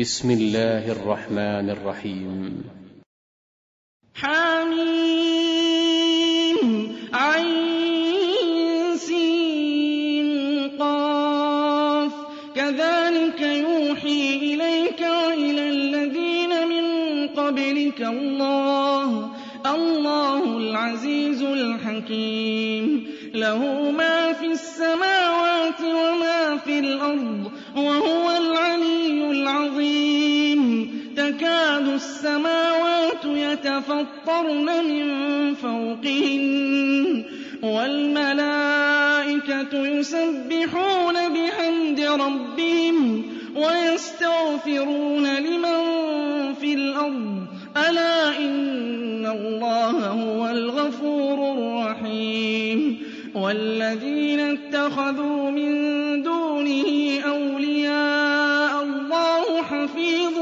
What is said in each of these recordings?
بسم الله الرحمن الرحيم. حميم عين سين قاف. كذلك يوحي إليك وإلى الذين من قبلك الله. الله العزيز الحكيم. له ما في السماوات وما في الأرض وهو العلي العظيم تكاد السماوات يتفطرن من فوقهن والملائكة يسبحون بحمد ربهم ويستغفرون لمن في الأرض. ألا إن الله هو الغفور الرحيم. والذين اتخذوا من دونه أولياء الله حفيظ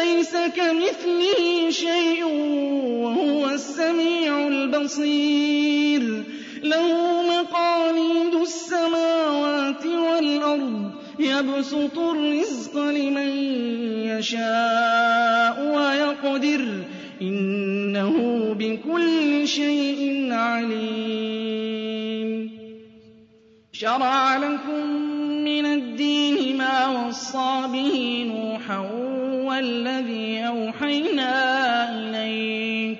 ليس كمثله شيء وهو السميع البصير. له مقاليد السماوات والأرض يبسط الرزق لمن يشاء ويقدر. إنه بكل شيء عليم. شرع لكم من الدين ما وصى به والذي أوحينا إليك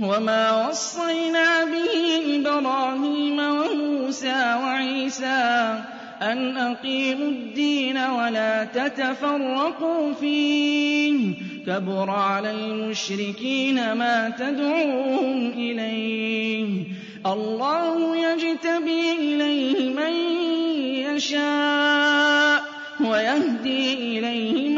وما وصينا به إبراهيم وموسى وعيسى أن أقيموا الدين ولا تتفرقوا فيه كبر على المشركين ما تدعوهم إليه الله يجتبي إليه من يشاء ويهدي إليه من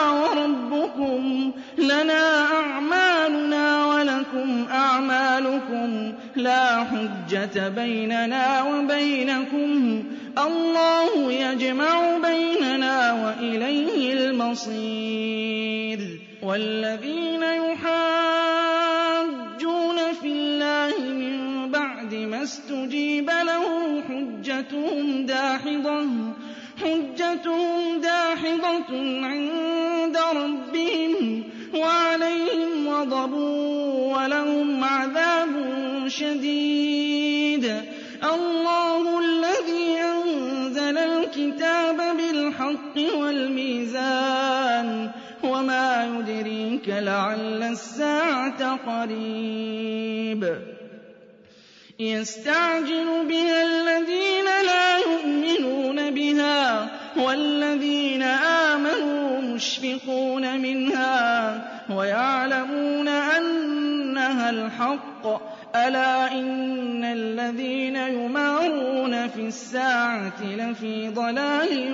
حجة بيننا وبينكم الله يجمع بيننا وإليه المصير والذين يحاجون في الله من بعد ما فاستجيب له حجتهم داحضة حجتهم داحضة عند ربهم وعليهم غضب ولهم عذاب شديد بالحق والميزان وما يدريك لعل الساعة قريب. يستعجل بها الذين لا يؤمنون بها والذين آمنوا مشفقون منها ويعلمون أنها الحق. ألا إن الذين يمارون في الساعة لفي ضلال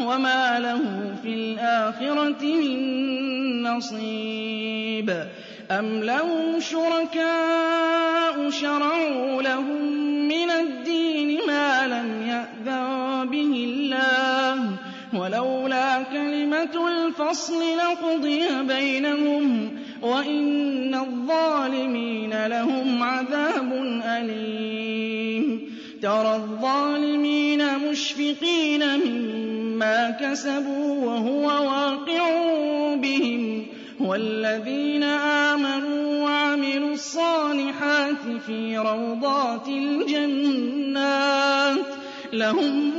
وما له في الآخرة من نصيب أَمْ لَهُمْ شُرَكَاءُ شَرَعُوا لَهُم مِّنَ الدِّينِ مَا لَمْ يَأْذَن بِهِ اللَّهُ ۚ وَلَوْلَا كَلِمَةُ الْفَصْلِ لَقُضِيَ بَيْنَهُمْ ۗ وَإِنَّ الظَّالِمِينَ لَهُمْ عَذَابٌ أَلِيمٌ تَرَى الظَّالِمِينَ مُشْفِقِينَ كَسَبُوا وَهُوَ وَاقِعٌ بِهِمْ وَالَّذِينَ آمَنُوا وَعَمِلُوا الصَّالِحَاتِ فِي رَوْضَاتِ الْجَنَّاتِ لَهُم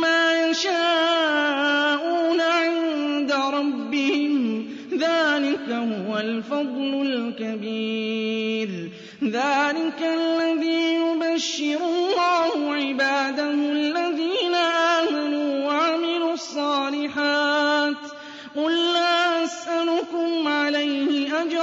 مَّا يَشَاءُونَ عِندَ رَبِّهِمْ ۚ ذَٰلِكَ هُوَ الْفَضْلُ الْكَبِيرُ ذَٰلِكَ الَّذِي يُبَشِّرُ اللَّهُ عِبَادَهُ الَّذِينَ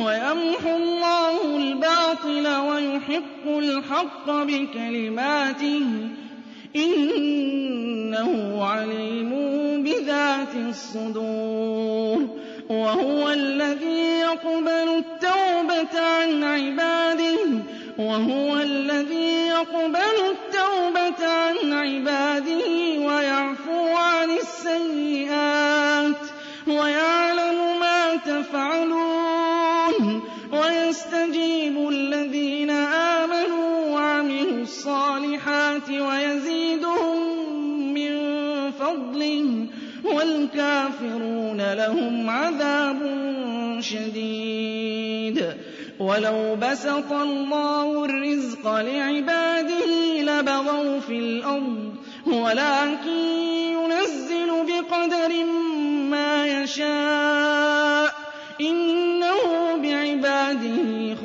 وَيَمْحُو اللَّهُ الْبَاطِلَ وَيُحِقُّ الْحَقَّ بِكَلِمَاتِهِ ۚ إِنَّهُ عَلِيمٌ بِذَاتِ الصُّدُورِ وَهُوَ الَّذِي يَقْبَلُ التَّوْبَةَ عَنْ عِبَادِهِ وَهُوَ الَّذِي يَقْبَلُ التَّوْبَةَ عَنْ عِبَادِهِ وَيَعْفُو عَنِ السَّيِّئَاتِ وَيَعْلَمُ مَا تَفْعَلُونَ وَيَسْتَجِيبُ الَّذِينَ آمَنُوا وَعَمِلُوا الصَّالِحَاتِ وَيَزِيدُهُم مِّن فَضْلِهِ ۚ وَالْكَافِرُونَ لَهُمْ عَذَابٌ شَدِيدٌ. وَلَوْ بَسَطَ اللَّهُ الرِّزْقَ لِعِبَادِهِ لَبَغَوْا فِي الْأَرْضِ وَلَٰكِن يُنَزِّلُ بِقَدَرٍ مَّا يَشَاءُ ۚ.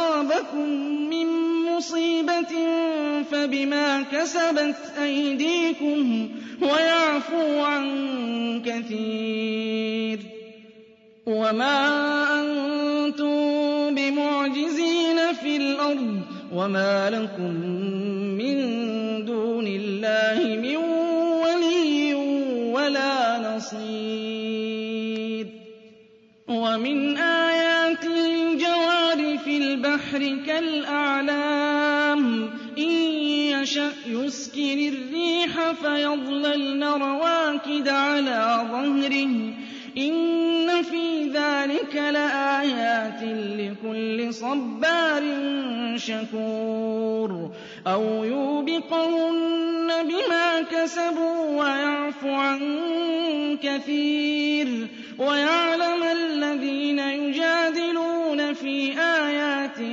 أَصَابَكُم مِّن مُّصِيبَةٍ فَبِمَا كَسَبَتْ أَيْدِيكُمْ وَيَعْفُو عَن كَثِيرٍ وَمَا أَنتُم بِمُعْجِزِينَ فِي الْأَرْضِ وَمَا لَكُم مِّن دُونِ اللَّهِ مِن وَلِيٍّ وَلَا نَصِيرٍ وَمِنْ آيَاتِهِ الْبَحْرِ كَالْأَعْلَامِ إِن يَشَأْ يسكن الريح فيظللن رواكد على ظهره. إن في ذلك لآيات لكل صبار شكور. أو يوبقهن بما كسبوا ويعفو عن كثير. ويعلم الذين يجادلون في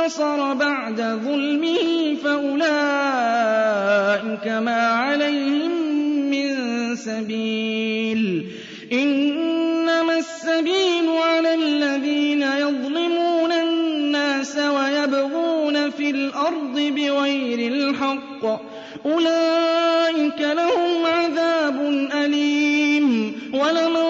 انتصر بعد ظلمه فأولئك ما عليهم من سبيل. إنما السبيل على الذين يظلمون الناس ويبغون في الأرض بغير الحق. أولئك لهم عذاب أليم. ولمن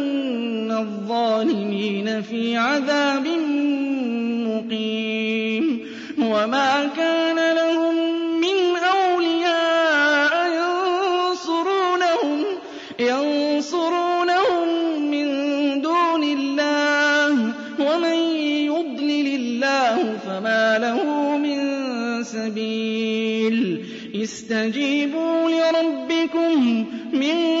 الظالمين في عذاب مقيم وما كان لهم من أولياء ينصرونهم ينصرونهم من دون الله ومن يضلل الله فما له من سبيل استجيبوا لربكم من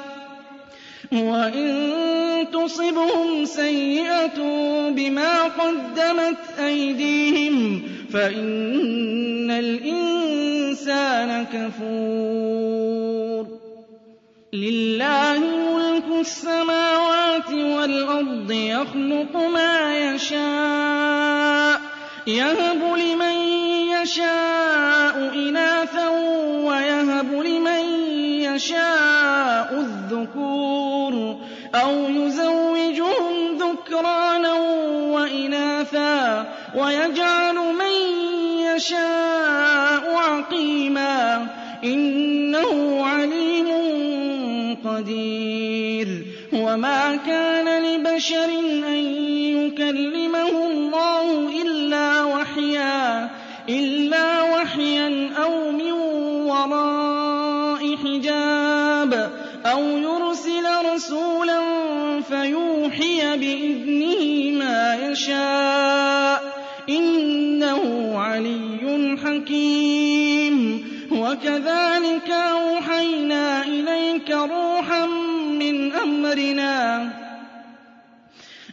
وإن تصبهم سيئة بما قدمت أيديهم فإن الإنسان كفور لله ملك السماوات والأرض يخلق ما يشاء يهب لمن يشاء إناثا ويهب لمن يشاء الذكور أو يزوجهم ذكرانا وإناثا ويجعل من يشاء عقيما إنه عليم قدير وما كان لبشر أن يكلمه الله رَسُولًا فَيُوحِيَ بِإِذْنِهِ مَا يَشَاءُ ۚ إِنَّهُ عَلِيٌّ حَكِيمٌ وَكَذَٰلِكَ أَوْحَيْنَا إِلَيْكَ رُوحًا مِّنْ أَمْرِنَا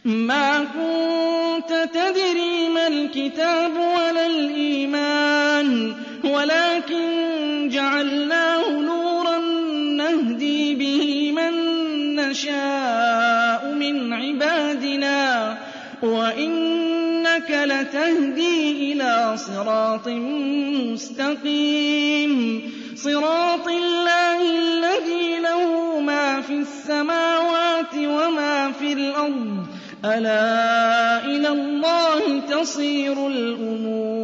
مَا كُنتَ تَدْرِي مَا الْكِتَابُ وَلَا الْإِيمَانُ وَلَٰكِن جَعَلْنَاهُ نَّشَاءُ مِنْ عِبَادِنَا ۚ وَإِنَّكَ لَتَهْدِي إِلَىٰ صِرَاطٍ مُّسْتَقِيمٍ. صِرَاطِ اللَّهِ الَّذِي لَهُ مَا فِي السَّمَاوَاتِ وَمَا فِي الْأَرْضِ ۗ. أَلَا إِلَى اللَّهِ تَصِيرُ الْأُمُورُ.